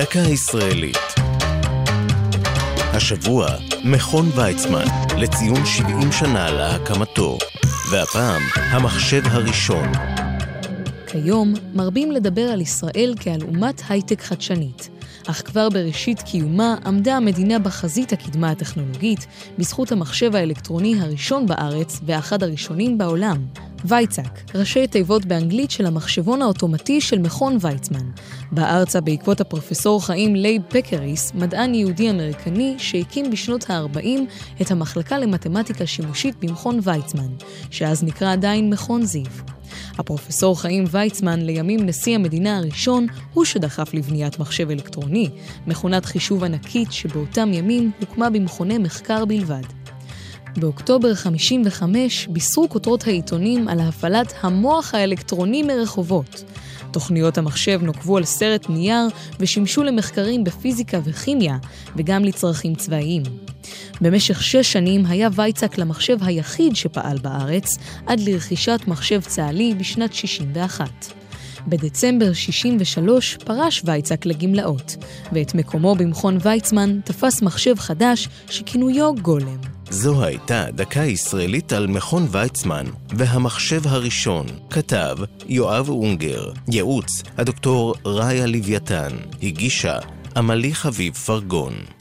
דקה ישראלית. השבוע, מכון ויצמן, לציון 70 שנה להקמתו, והפעם, המחשב הראשון. כיום מרבים לדבר על ישראל כעל אומת הייטק חדשנית. אך כבר בראשית קיומה עמדה המדינה בחזית הקדמה הטכנולוגית בזכות המחשב האלקטרוני הראשון בארץ ואחד הראשונים בעולם, וייצק, ראשי תיבות באנגלית של המחשבון האוטומטי של מכון ויצמן. באה ארצה בעקבות הפרופסור חיים לייב פקריס, מדען יהודי אמריקני שהקים בשנות ה-40 את המחלקה למתמטיקה שימושית במכון ויצמן, שאז נקרא עדיין מכון זיו. הפרופסור חיים ויצמן, לימים נשיא המדינה הראשון, הוא שדחף לבניית מחשב אלקטרוני, מכונת חישוב ענקית שבאותם ימים הוקמה במכוני מחקר בלבד. באוקטובר 55 בישרו כותרות העיתונים על הפעלת המוח האלקטרוני מרחובות. תוכניות המחשב נוקבו על סרט נייר ושימשו למחקרים בפיזיקה וכימיה, וגם לצרכים צבאיים. במשך שש שנים היה וייצק למחשב היחיד שפעל בארץ, עד לרכישת מחשב צה"לי בשנת 61. בדצמבר 63 פרש וייצק לגמלאות, ואת מקומו במכון ויצמן תפס מחשב חדש שכינויו גולם. זו הייתה דקה ישראלית על מכון ויצמן והמחשב הראשון. כתב יואב אונגר, ייעוץ הדוקטור ראיה לוויתן, הגישה עמלי חביב פרגון.